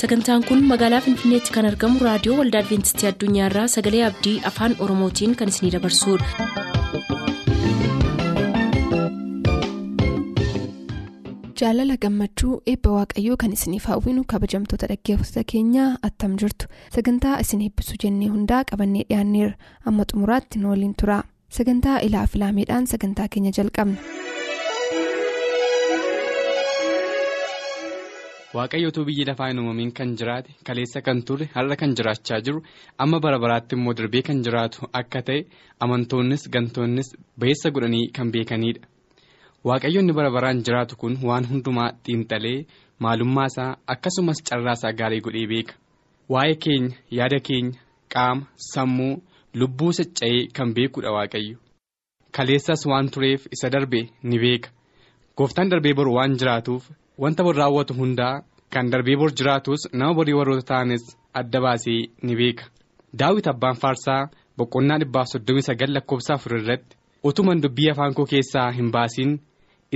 sagantaan kun magaalaa finfinneetti kan argamu raadiyoo waldaa adventistii addunyaarraa sagalee abdii afaan oromootiin kan isinidabarsudha. jaalala gammachuu eebba waaqayyoo kan isiniif hawwinu kabajamtoota dhaggeeffattoota keenyaa attam jirtu sagantaa isin eebbisuu jennee hundaa qabannee dhiyaanneerra amma xumuraatti nu waliin tura sagantaa ilaa filaameedhaan sagantaa keenya jalqabna. Waaqayyootu biyyi lafaa hin uumamin kan jiraate kaleessa kan ture har'a kan jiraachaa jiru amma bara baraatti immoo darbee kan jiraatu akka ta'e amantoonnis gantoonnis ba'eessa godhanii kan beekanidha. waaqayyoonni bara baraan jiraatu kun waan hundumaa xiinxalee maalummaa isaa akkasumas carraa isaa gaarii godhee beeka. Waa'ee keenya yaada keenya qaama sammuu lubbuu socho'ee kan beekudha waaqayyo. Kaleessas waan tureef isa darbe ni beeka. Gooftaan darbee boru waan jiraatuuf wanta bor raawwatu hundaa kan darbee bor jiraatus nama borii warroota ta'anis adda baasee ni beeka. Daawit abbaan faarsaa boqonnaa dhibbaaf soddomii sagal lakkoofsa afur irratti utuman dubbii afaan koo keessaa hin baasiin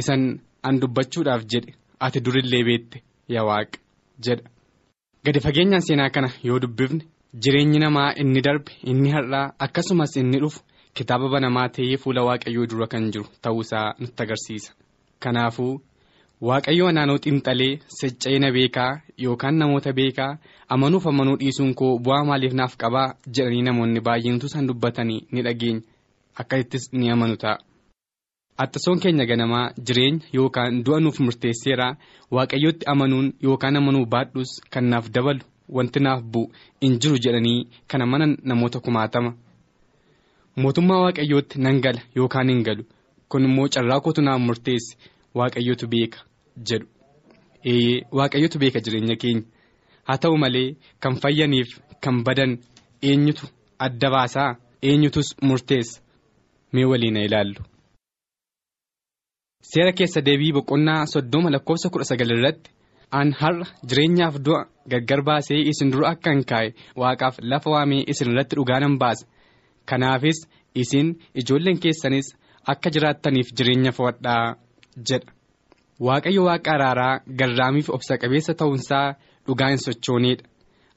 isan an dubbachuudhaaf jedhe ati durillee beette yaa waaqa jedha. Gadi fageenyaan seenaa kana yoo dubbifne jireenyi namaa inni darbe inni har'aa akkasumas inni dhufu kitaaba banamaa ta'ee fuula waaqayyoo dura kan jiru ta'uusaa nutti agarsiisa. Kanaafuu waaqayyoo naannoo xiinxalee socho'ina beekaa yookaan namoota beekaa amanuuf amanuu dhiisuun koo bu'aa maaliif naaf qabaa jedhanii namoonni baay'eentu isaan dubbatanii ni dhageenya akkasittis ni amanu ta'a. attasoon keenya ganamaa jireenya yookaan du'a nuuf murteesseera. Waaqayyootti amanuun yookaan amanuu baadhus kan naaf dabalu wanti naaf bu'u hin jiru jedhanii kana mana namoota kumaatama. Mootummaa waaqayyootti nan gala yookaan hin galu. Kun immoo carraa kootu naaf murteesse. Waaqayyootu beeka jedhu. Eeyyee waaqayyootu beeka jireenya keenya. Haa ta'u malee kan fayyaniif kan badan eenyutu adda baasaa eenyutus murteessa mee waliin ilaallu. seera keessa deebii boqonnaa soddoma lakkoofsa kudha sagal irratti an har'a jireenyaaf du'a gargar baasee isin dura akka hin kaa'e waaqaaf lafa waamee isin irratti dhugaa nan baasa kanaafis isin ijoolleen keessanis akka jiraattaniif jireenya fo'adhaa jedha waaqayyo waaqa araaraa garraamiif obsa qabeessa ta'uunsaa dhugaa hin sochooneedha.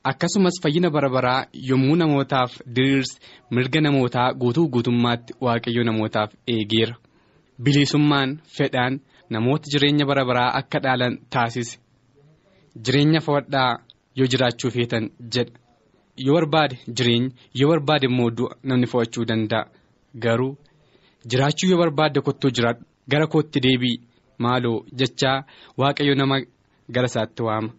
Akkasumas fayyina bara baraa yommuu namootaaf diriirse mirga namootaa guutuu guutummaatti waaqayyo namootaaf eegeera. bilisummaan fedhaan namoota jireenya bara baraa akka dhaalan taasise jireenya fo'adhaa yoo jiraachuu feetan jedha yoo barbaade jireenya yoo barbaade immoo du'a namni fo'achuu danda'a. Garuu jiraachuu yoo barbaadde kottuu jiraadhu. Gara kootti deebii maaloo jechaa waaqayyo nama gara isaatti waama.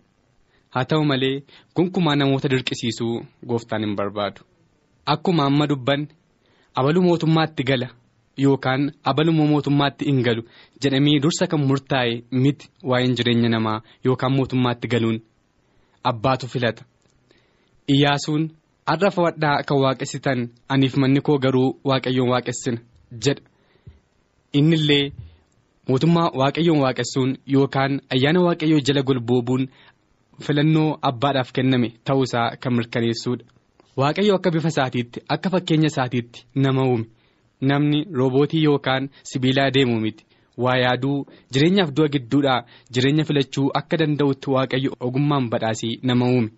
Haa ta'u malee gonkumaa namoota dirqisiisuu gooftaan hin barbaadu. Akkuma amma dubbanne abaluu mootummaatti gala. yookaan abaluma mootummaatti hin galu jedhamee dursa kan murtaa'e miti waa'een jireenya namaa yookaan mootummaatti galuun abbaatu filata. Iyyaasuun har'a fo'adhaa kan waaqessitan aniif manni koo garuu waaqayyoon waaqessina jedha. Innillee mootummaa waaqayyoon waaqessuun yookaan ayyaana waaqayyoo jala golboobuun filannoo abbaadhaaf kenname ta'uusaa kan mirkaneessuudha. Waaqayyo akka bifa isaatiitti akka fakkeenya isaatiitti nama uume. namni roobootii yookaan sibiilaa deemu miti. Waa yaaduu jireenyaaf du'a gidduudhaa jireenya filachuu akka danda'utti waaqayyo ogummaan badhaasii nama uume.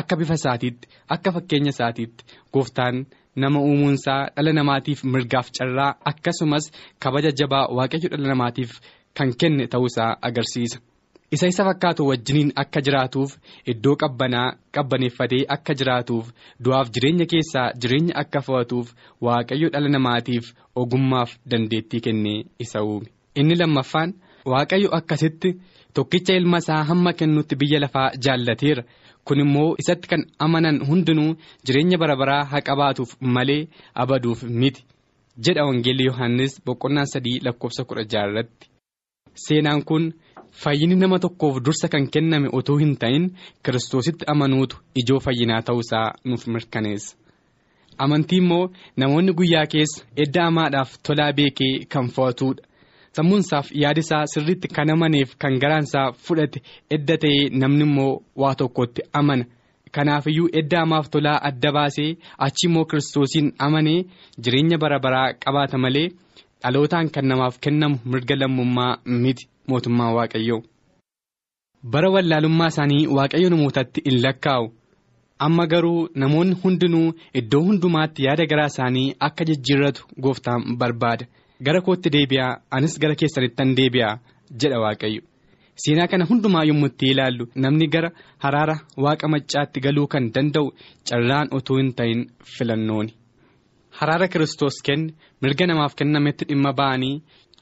Akka bifa isaatiitti akka fakkeenya isaatiitti gooftaan nama uumuunsaa dhala namaatiif mirgaaf carraa akkasumas kabaja jabaa waaqayyo dhala namaatiif kan kenne ta'uusaa agarsiisa. isa isa fakkaatu wajjiniin akka jiraatuuf iddoo qabbanaa qabbaneeffatee akka jiraatuuf du'aaf jireenya keessaa jireenya akka fo'atuuf waaqayyo dhala namaatiif ogummaaf dandeettii kennee isa uume inni lammaffaan waaqayyo akkasitti tokkicha ilma isaa hamma kennutti biyya lafaa jaallateera kun immoo isatti kan amanan hundinuu jireenya bara baraa haa qabaatuuf malee abaduuf miti jedha wangeelli yohannis boqonnaa sadii lakkoofsa kudha jaarratti seenaan kun. fayyini nama tokkoof dursa kan kenname otoo hin ta'in kiristoositti amanuutu ijoo fayyinaa ta'uusaa nuuf mirkaneessa. Amantii immoo namoonni guyyaa keessa edda amaadhaaf tolaa beekee kan fo'atuudha sammuunsaaf yaadisaa sirriitti kan amaneef kan garaansaa fudhate edda ta'ee namni immoo waa tokkotti amana. Kanaafiyyuu edda amaaf tolaa adda baasee achi immoo kiristoosiin amanee jireenya bara baraa qabaata malee dhalootaan kan namaaf kennamu mirga lammummaa miti. mootummaa waaqayyoo. Bara wallaalummaa isaanii waaqayyo namootatti in lakkaa'u. Amma garuu namoonni hundinuu iddoo hundumaatti yaada garaa isaanii akka jijjiirratu gooftaan barbaada gara kootti deebi'aa anis gara keessanittan deebi'aa jedha waaqayyo seenaa kana hundumaa yommuu itti ilaallu namni gara haraara waaqa maccaatti galuu kan danda'u carraan utuu hin ta'in filannooni. haraara kiristoos kenne mirga namaaf kennametti dhimma ba'anii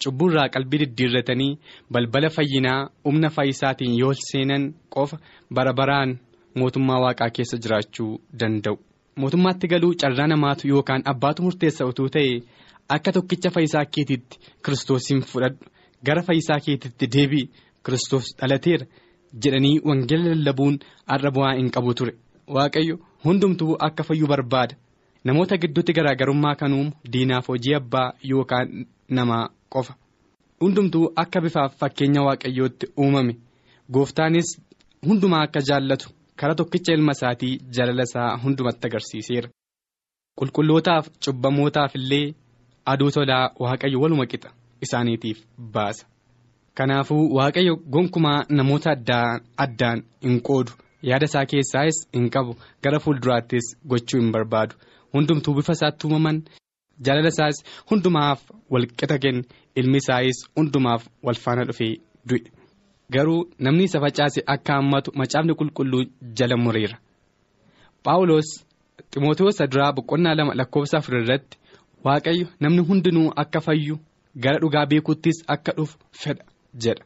cubburraa qalbii diddiirratanii balbala fayyinaa humna fayyisaatiin yoo seenan qofa bara baraan mootummaa waaqaa keessa jiraachuu danda'u. mootummaatti galuu carraa namaatu yookaan abbaatu murteessa utuu ta'e akka tokkicha fayyisaa keetiitti kiristoosiin fudhadhu. Gara fayyisaa keetiitti deebi'i kiristoos dhalateera jedhanii wangeela lallabuun har'a bu'aa hin qabu ture. Waaqayyo hundumtuu akka fayyuu barbaada. namoota gidduutti garaagarummaa kan uumu diinaaf hojii abbaa yookaan namaa qofa. Hundumtuu akka bifaaf fakkeenya waaqayyootti uumame. Gooftaanis hundumaa akka jaallatu karaa tokkicha ilma isaatii jaalala isaa hundumatti agarsiiseera. Qulqullootaaf cubbamootaaf illee aduu tolaa waaqayyo waluma qixa isaaniitiif baasa. Kanaafuu waaqayyo gonkumaa namoota addaan hin qoodu. Yaada isaa keessaas hin qabu. Gara fuulduraattis gochuu hin barbaadu. hundumtuu bifa isaatti uumaman jaalala isaas hundumaaf walqixa kenne ilmi isaas hundumaaf wal faana dhufee du'e. Garuu namni isa facaase akka hammatu macaafni qulqulluu jala mureera. Paawuloos ximootiyoos duraa boqonnaa lama lakkoofsa afur irratti waaqayyo namni hundinuu akka fayyu gara dhugaa beekuuttis akka dhufu fedha jedha.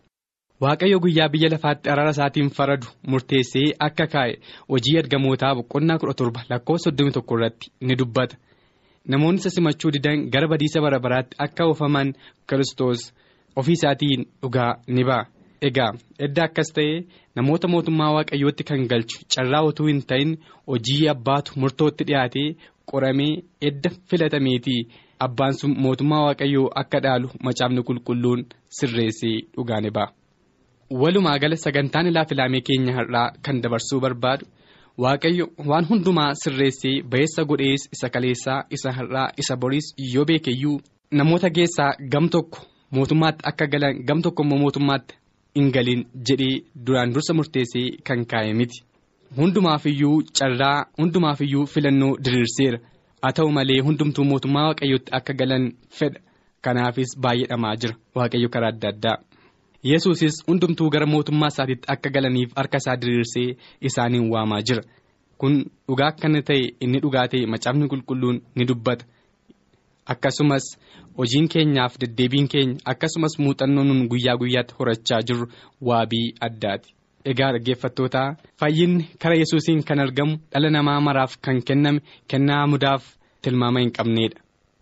waaqayyo guyyaa biyya lafaatti araara isaatiin faradu murteessee akka kaa'e hojii ergamootaa boqonnaa kudha torba lakkoofsa soddomii tokko irratti ni dubbata namoonni isa simachuu didan gara badiisa bara baraatti akka oofaman kiristoos ofii isaatiin dhugaa ni ba'a egaa edda akkas ta'e namoota mootummaa waaqayyootti kan galchu carraa utuu hin ta'in hojii abbaatu murtootti dhiyaatee qoramee edda filatameetii abbaan sun mootummaa waaqayyoo akka dhaalu macaafni qulqulluun sirreessee dhugaa ni ba'a. walumaa gala sagantaan ilaafilaamee keenya har'aa kan dabarsuu barbaadu. Waaqayyo waan hundumaa sirreessee ba'eessa godhees isa kaleessaa isa har'aa isa boriis yoo beekeyyuu namoota keessaa gam tokko mootummaatti akka galan gam tokko immoo mootummaatti hin galin jedhee duraan dursa murteessee kan kaa'e miti hundumaafiyyuu carraa hundumaafiyyuu filannoo diriirseera. Haa ta'u malee hundumtuu mootummaa waaqayyootti akka galan fedha. Kanaafis baay'eedhamaa jira. Waaqayyo karaa adda addaa. yesuusis hundumtuu gara mootummaa isaatiitti akka galaniif harka isaa diriirsee isaaniin waamaa jira. Kun dhugaa akkana ta'e inni dhugaa ta'e macaafni qulqulluun ni dubbata. Akkasumas hojiin keenyaaf deddeebiin keenya akkasumas muuxannoon guyyaa guyyaatti horachaa jirru waabii addaati egaa dhaggeeffattootaa. Fayyinni kara yesuusiin kan argamu dhala namaa maraaf kan kenname kennaa mudaaf tilmaama hin qabneedha.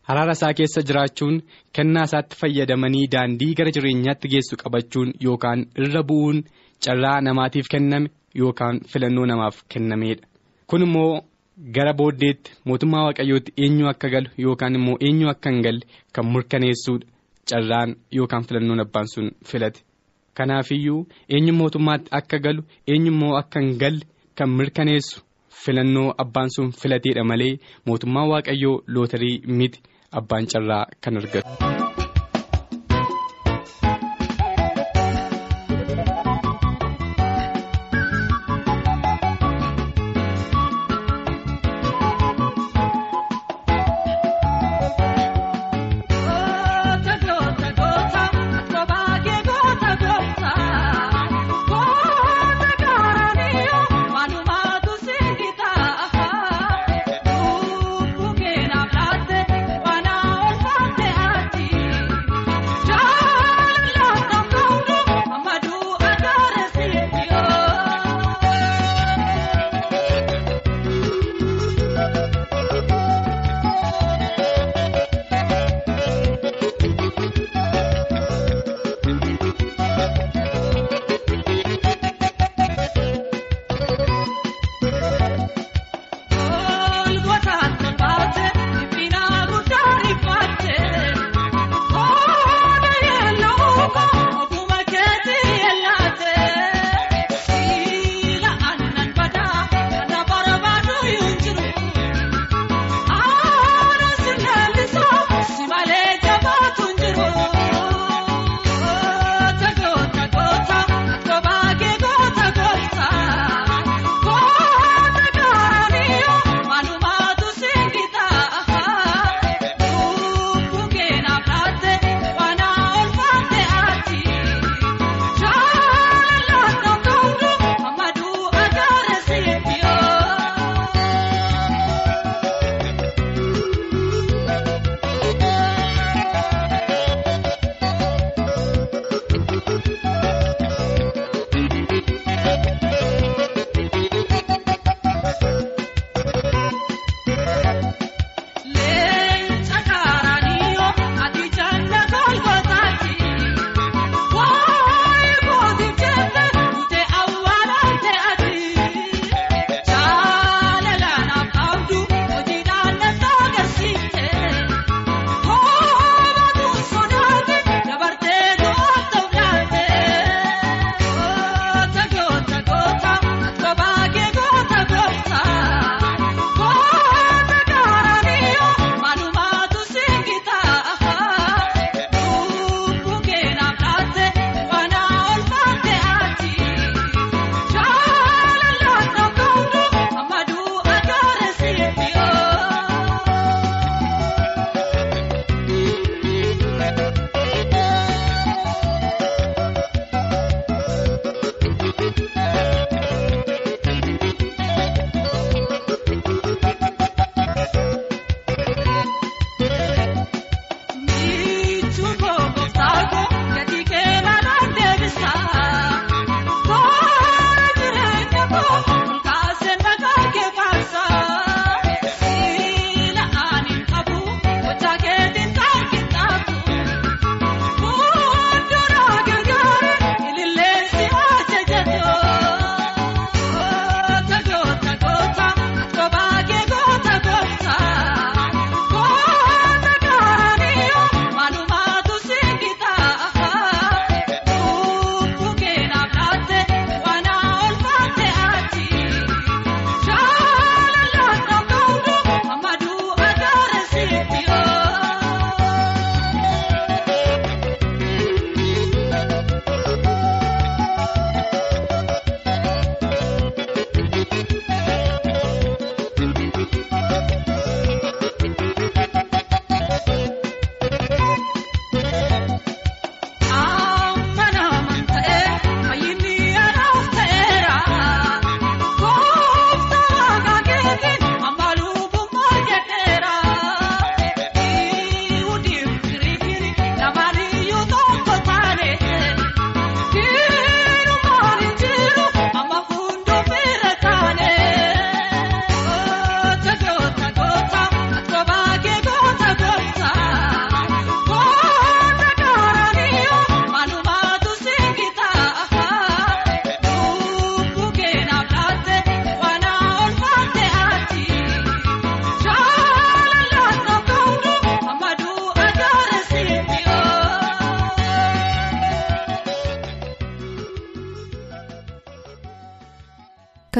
haraara isaa keessa jiraachuun kennaa isaatti fayyadamanii daandii gara jireenyaatti geessu qabachuun yookaan irra bu'uun carraa namaatiif kenname yookaan filannoo namaaf kennameedha. Kun immoo gara booddeetti mootummaa waaqayyootti eenyu akka galu yookaan immoo eenyu akka hin galle kan murkaneessuudha. Carraan yookaan filannoon abbaan sun filate kanaafiyyuu eenyu mootummaatti akka galu eenyu immoo akka hin galle kan mirkaneessu. filannoo abbaan sun filateedha malee mootummaa waaqayyoo lootarii miti abbaan carraa kan argatu.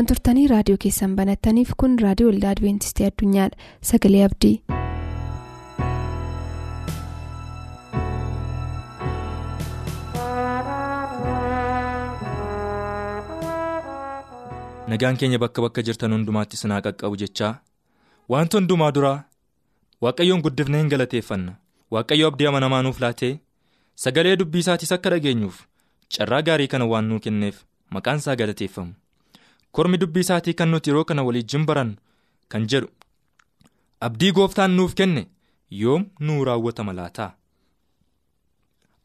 Kan turtanii raadiyoo keessan banattaniif kun raadiyoo waldaa adventistii addunyaadha. Sagalee abdii. nagaan keenya bakka bakka jirtan hundumaatti sinaa qaqqabu jechaa wanti hundumaa duraa waaqayyoon guddifnee hin galateeffanna. Waaqayyo abdii amanamaa nuuf laatee sagalee dubbii isaatiis akka dhageenyuuf carraa gaarii kana waan nuu kenneef maqaan isaa galateeffamu kormi dubbii isaatii kan nuti yeroo kana waliijjin barannu kan jedhu abdii gooftaan nuuf kenne yoom nuu raawwatama laataa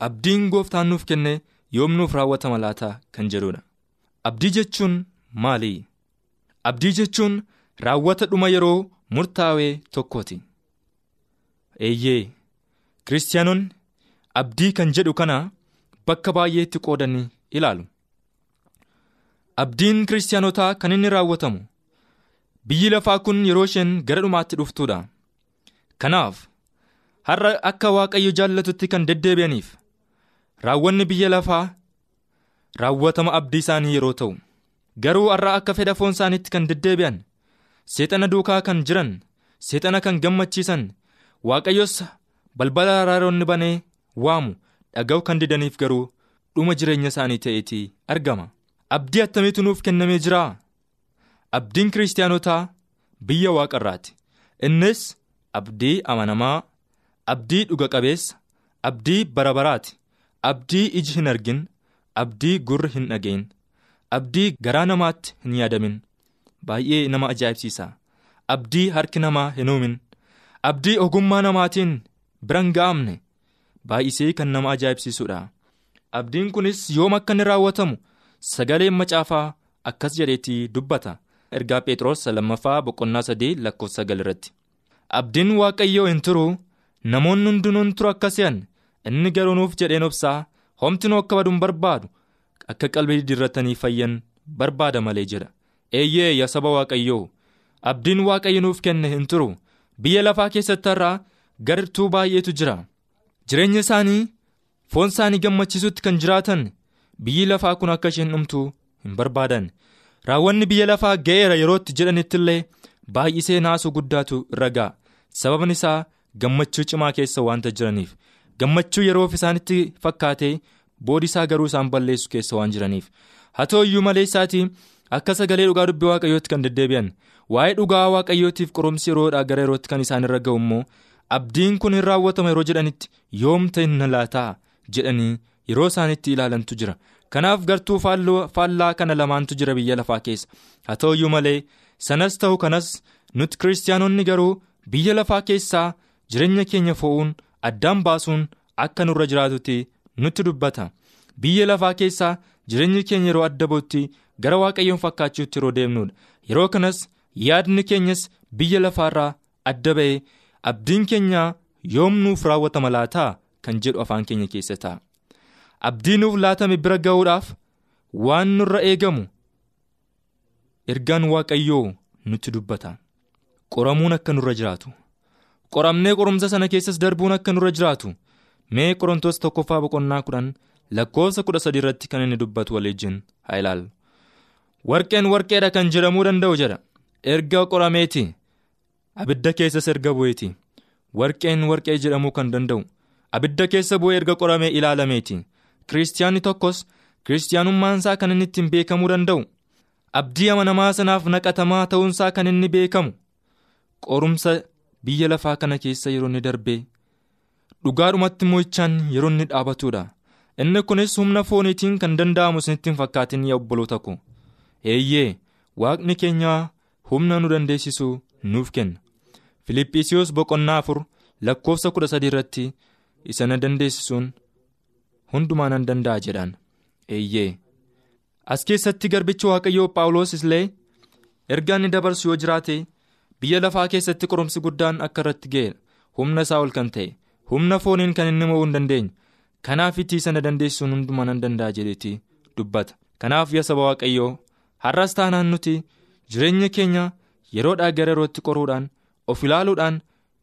abdiin gooftaan nuuf kenne yoom nuuf raawwatama laataa kan jedhudha. Abdii jechuun maali? Abdii jechuun raawwata dhuma yeroo murtaawee tokkooti. Eeyyee kiristaanonni abdii kan jedhu kana bakka baay'eetti qoodanii ilaalu abdiin kiristaanotaa kan inni raawwatamu biyyi lafaa kun yeroo isheen gara dhumaatti dhuftuudha. Kanaaf har'a akka waaqayyo jaallatutti kan deddeebi'aniif raawwanni biyya lafaa raawwatama abdii isaanii yeroo ta'u. Garuu har'a akka fedha foon isaaniitti kan deddeebi'an seexana duukaa kan jiran seexana kan gammachiisan waaqayyos balbala araaroonni banee waamu dhaga'u kan didaniif garuu dhuma jireenya isaanii ta'eetii argama abdii attamiitu nuuf kennamee jira abdiin kiristaanotaa biyya waaqarraati innis abdii amanamaa abdii dhuga qabeessa abdii bara baraati. Abdii iji hin argin abdii gurri hin dhageen abdii garaa namaatti hin yaadamin. Baay'ee nama ajaa'ibsiisa. Abdii harki namaa hin uumin. Abdii ogummaa namaatiin biran ga'amne baay'isee kan nama ajaa'ibsiisudha. Abdiin kunis yoom akka inni raawwatamu sagaleen macaafaa akkas jedheetii dubbata. Ergaa phexros lammaffaa boqonnaa sadii lakkoofsa sagal irratti. Abdiin waaqayyoo hin turu namoonni hundinuun turu akka se'an inni garuu nuuf jedheen obsaa homtinuu akka baduun barbaadu akka qalbii dirratanii fayyan barbaada malee jedha. Eeyyee yaa saba waaqayyoo abdiin waaqayyo nuuf kenne hin turu. Biyya lafaa keessatti irraa gartuu baay'eetu jira. Jireenya isaanii foon isaanii gammachiisutti kan jiraatan biyyi lafaa kun akka isheen dhumtu hin barbaadan. Raawwanni biyya lafaa ga'eera yerootti jedhanitti illee baay'isee naasuu guddaatu irra ga'a sababni isaa gammachuu cimaa keessa waanta jiraniif. Gammachuu yeroof isaanitti fakkaatee boodi isaa garuu isaan balleessu keessa waan jiraniif. Haa ta'u iyyuu malee isaatii akka sagalee dhugaa dubbii waaqayyootti kan deddeebi'an waa'ee dhugaa waaqayyootiif qorumsi yeroodhaa gara yerootti kan isaan irra ga'u immoo abdiin kun hin raawwatama yeroo jedhanitti yoom ta'e na laataa? jedhanii yeroo isaanitti ilaalantu jira. Kanaaf gartuu faallaa kana lamaantu jira biyya lafaa keessa. Haa ta'u iyyuu malee sanas ta'u kanas nuti kiristaanonni garuu biyya lafaa keessaa jireenya keenya fo'uun addaan baasuun akka nurra jiraatutti nutti dubbata. Biyya lafaa keessaa jireenyi keenya yeroo adda ba'utti gara waaqayyoon fakkaachuutti yeroo deemnudha yeroo kanas yaadni keenyas biyya lafaarraa adda ba'ee abdiin keenya yoom nuuf raawwatama laataa kan jedhu afaan keenya keessa ta'a abdii nuuf laatame bira ga'uudhaaf waan nurra eegamu ergaan waaqayyoo nutti dubbata. Qoramuun akka nurra jiraatu. Qoramnee qorumsa sana keessas darbuun akka nurra jiraatu. Mee qorontoos tokkoffaa boqonnaa kudhan lakkoofsa kudha sadii irratti kan inni dubbatu waliin haa ilaallu warqeen warqeedha kan jedhamuu danda'u jedha. Erga qorameeti. Abidda keessas erga bu'eeti. Warqeen warqee jedhamuu kan danda'u. Abidda keessa bu'ee erga qoramee ilaalameeti kiristiyaanni tokkos kiristiyaanummaan isaa kan inni ittiin beekamuu danda'u abdii amanamaa sanaaf naqatamaa ta'uunsaa kan inni beekamu qorumsa biyya lafaa kana keessa yeroo inni darbee dhugaadhumatti mo'ichaan yeroo inni dhaabatudha. Inni kunis humna fooniitiin kan danda'amu isinitti hin fakkaatin yaa obboloota ko eeyyee waaqni keenya humna nu dandeessisu nuuf kenna. Filiphisiyoos boqonnaa afur lakkoofsa kudha sadii irratti isa na dandeessisuun hundumaa nan danda'a jedhaan eeyyee. As keessatti garbichi waaqayyoo paawuloos illee erga inni dabarsu yoo jiraate biyya lafaa keessatti qorumsi guddaan akka irratti ga'e humna isaa ol kan ta'e humna fooniin kan inni mo'uu hin dandeenye kanaaf itti sana dandeessisuun hundumaa nan danda'a jedheeti dubbata. Kanaaf yaa saba waaqayyoo har'as taanaan nuti jireenya keenya yeroodhaa gara yerootti qoruudhaan of ilaaluudhaan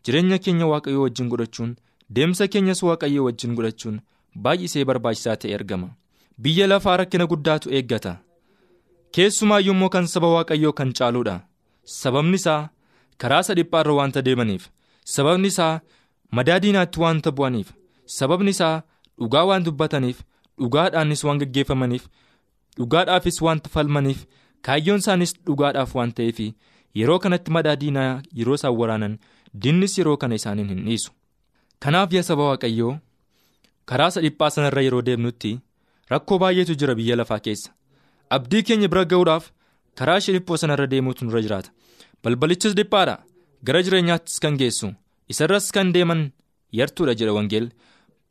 jireenya keenya waaqayyoo wajjin godhachuun deemsa keenyas waaqayyoo wajjin godhachuun baay'isee barbaachisaa ta'e argama. Biyya lafaa rakkina guddaatu eeggata. Keessumaayyuu immoo kan saba waaqayyoo kan caaluudha. Sababni isaa karaa isa dhiphaarra waanta deemaniif. Sababni isaa madaa diinaatti waanta bu'aniif. Sababni isaa dhugaa waan dubbataniif dhugaadhaanis waan gaggeeffamaniif dhugaadhaafis waanta falmaniif kaayyoon isaanis dhugaadhaaf waan ta'eef yeroo kanatti madaa diinaa yeroo isaan waraanan diinnis yeroo kana isaaniin hin dhiisu. Kanaaf yaa saba waaqayyoo karaa isa dhiphaa sanarra yeroo deemnutti rakkoo baay'eetu jira biyya lafaa keessa. Abdii keenya bira ga'uudhaaf karaa ishee dhiphoo sanarra deemuutu nurra jiraata. Balbalichis dhiphaadha. Gara jireenyaattis kan geessu. Isarras kan deeman yartuudha jedha wangeel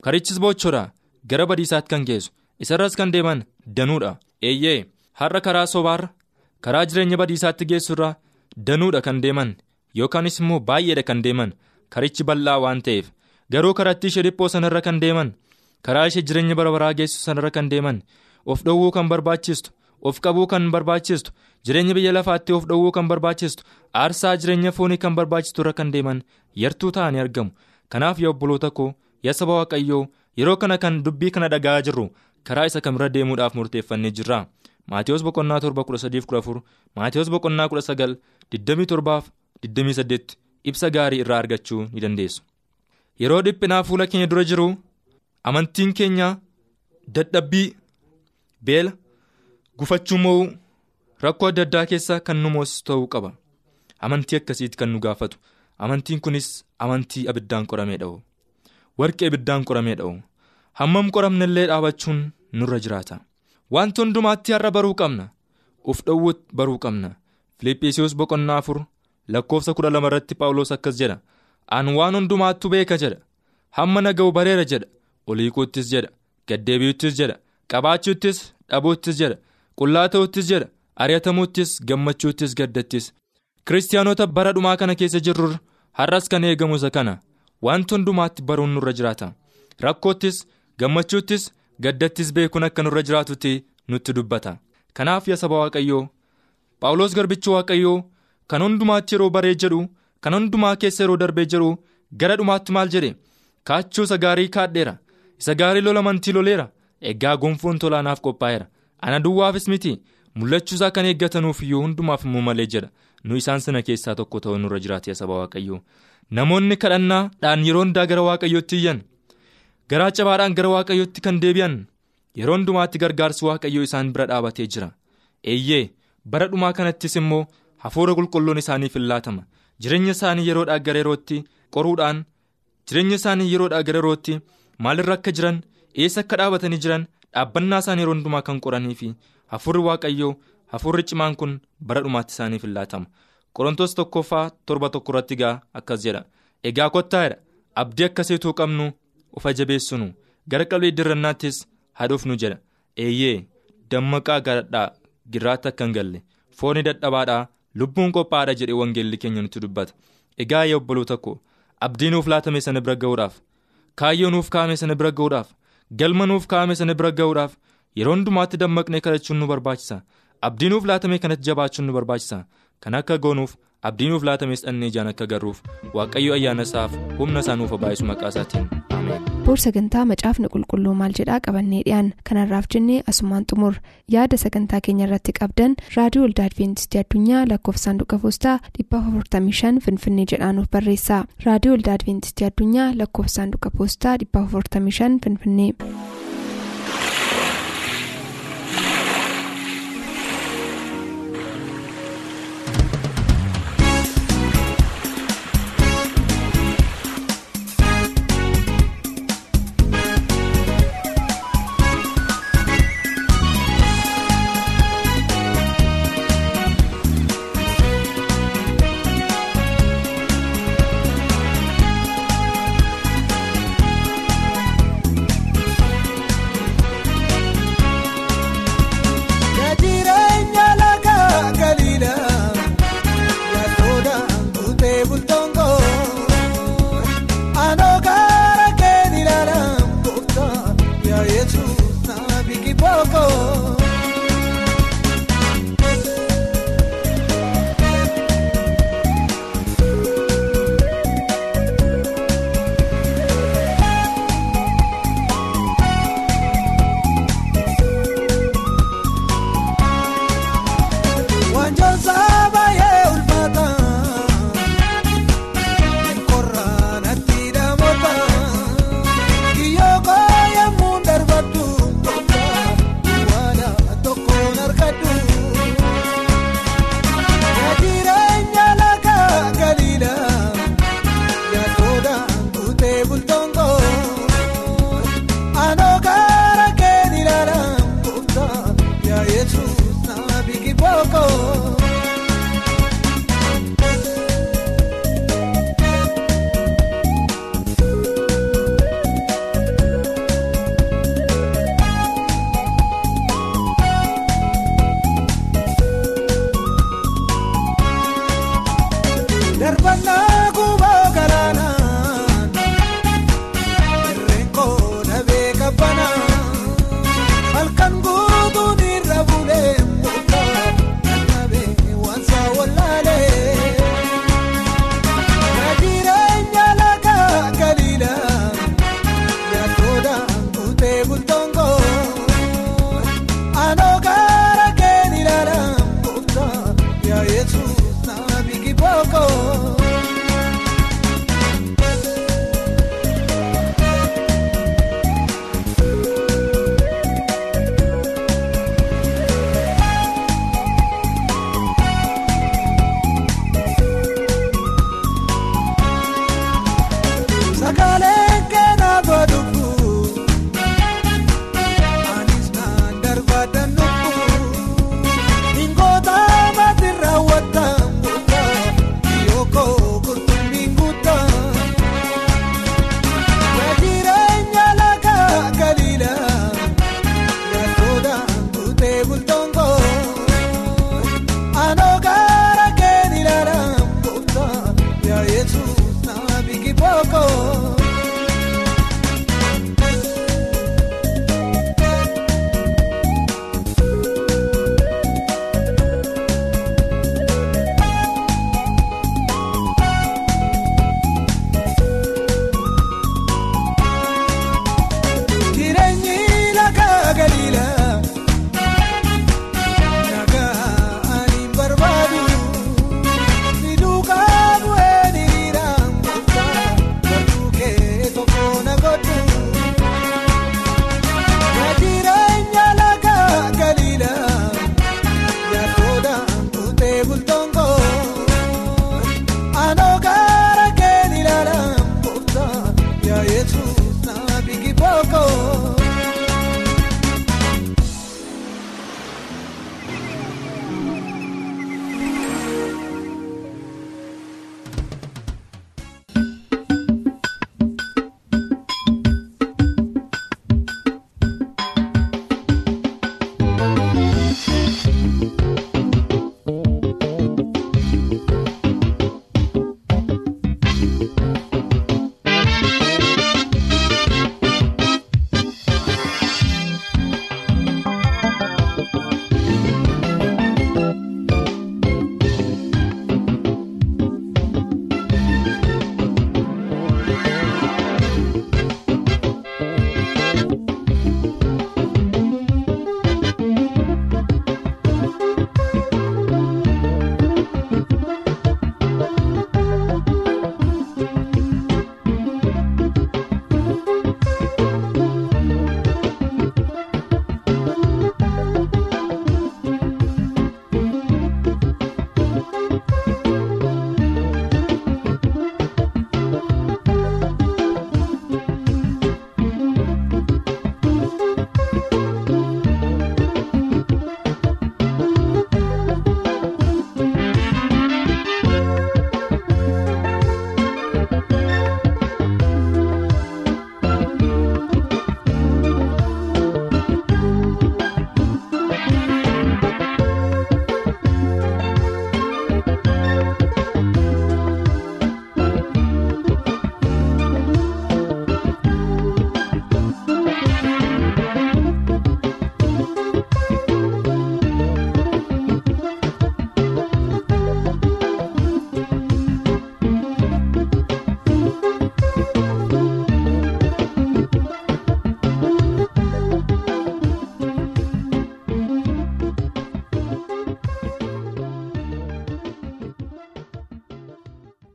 karichis bochoodha gara badiisaatti kan geessu. Isarras kan deeman danuudha. Eeyyee. Har'a karaa sobaarra karaa jireenya badiisaatti geessurra danuudha kan deeman. Yookaanis immoo baay'eedha kan deeman. Karichi bal'aa waan ta'eef garuu karatti ishee dhiphoo sanarra kan deeman karaa ishee jireenya bara baraa geessu sanarra kan deeman of dhowwuu kan barbaachistu of qabuu kan barbaachistu jireenya biyya lafaatti of dhowwuu kan barbaachistu aarsaa jireenya foonii kan barbaachistu irra kan deeman yartuu ta'anii argamu kanaaf yaa obboloota koo yaa saba waaqayyoo yeroo kana kan dubbii kana dhaga'aa jirru karaa isa kamirra deemuudhaaf murteeffannee jirra maatiyoos boqonnaa torba kudha sadiif kudha afur maatiyoos boqonnaa kudha sagal digdamii torbaaf digdamii saddeet ibsa gaarii irraa argachuu ni dandeessu. Yeroo dhiphinaa fuula keenya dura jiru amantiin keenya dadhabbii beela gufachuu mo'uu rakkoo adda addaa keessa kan nu moosisu ta'uu qaba. Amantii akkasiitti kan nu gaafatu. Amantiin kunis amantii abiddaan qoramee dha'u. Warqee abiddaan qoramee dha'u. Hammam qoramne illee dhaabachuun nurra jiraata. Wanti hundumaatti har'a baruu qabna. Uf dhowwuu baruu qabna. Filiphisiyoos boqonnaa afur lakkoofsa kudha lama irratti paawuloos akkas jedha aan waan hundumaattu beeka jedha. Hamma naga'u bareera jedha. Oliikuuttis jedha. Gaddeebi'uttis jedha. Qabaachuuttis dhabuuttis jedha. Qullaa ta'uttis jedha. Ari'atamuuttis gammachuuttis gaddattis. Kiristaanota bara dhumaa kana keessa jirru har'as kan eegamu isa kana. Wanti hundumaatti baruun nurra jiraata? Rakkoottis gammachuuttis gaddattis beekuun akka nurra jiraatutti nutti dubbata. Kanaaf yaa saba waaqayyoo paawuloos garbichi waaqayyoo kan hundumaatti yeroo baree jedhu kan hundumaa keessa yeroo darbee jiru gara dhumaatti maal jedhe? Kaachuu isa gaarii kaadheera. Isa gaarii lola amantii loleera. Egaa gonfoon tolaanaaf qophaa'eera. Ana duwwaafis miti. Mul'achuusaa kan eeggatanuuf iyyuu hundumaaf immoo malee jedha. Nu isaan sana keessaa tokko ta'uu nurra jiraate saba waaqayyoo. Namoonni kadhannaadhaan yeroo hundaa gara waaqayyootti iyyan? Garaa cabaadhaan gara waaqayyootti kan deebi'an? Yeroo hundumaatti gargaarsi waaqayyoo isaan bira dhaabatee jira. Eeyyee bara dhumaa kanattis immoo hafuura qulqulluun isaaniif hin laatama jireenya isaanii yeroodhaa gara yerootti qoruudhaan jireenya isaanii yeroodhaa gara yerootti maalirra akka jiran eessa akka dhaabatanii jiran dhaabbannaa isaanii yeroo hundumaa kan qoranii fi hafuurri waaqayyoo hafuurri cimaan kun bara dhumaatti isaaniif hin laatama qorontoos tokkoffaa torba tokko irratti gaa akkas jedha. Egaa kottaa'edha abdii akkasiituu qabnu ufa jabeessinu gara qalbii dirrannaattis haadhuufnu jedha. Eeyyee dammaqaa garadhaa giraatti akka hin galle. Fooni dadhabaadhaa lubbuun qophaa'aadha jedhe wangeelli keenya nutti dubbata. Egaa yaa obboloota koo abdii nuuf laatame sana bira ga'uudhaaf kaayyoo nuuf kaa'ame sana bira ga'uudhaaf galma nuuf kaa'ame sana bira ga'uudhaaf yeroo hundumaatti dammaqnee kadhachuun nu barbaachisa abdii nuuf laatame kanatti jabaachuun nu barbaachisa kan akka goonuuf abdii nuuf laatames dhannee ijaan akka garruuf waaqayyo ayyaana isaaf humna isaa nuuf baay'isu maqaa isaatiin ameen. boor sagantaa macaafni qulqulluu maal jedhaa qabannee dhiyaan kanarraaf jennee asumaan xumur yaada sagantaa keenya irratti qabdan raadiyoo olda adventistii addunyaa lakkoofsa saanduqa poostaa 455 finfinnee jedhaanuf barreessa raadiyoo olda adventistii addunyaa lakkoofsa saanduqa poostaa 455 finfinnee.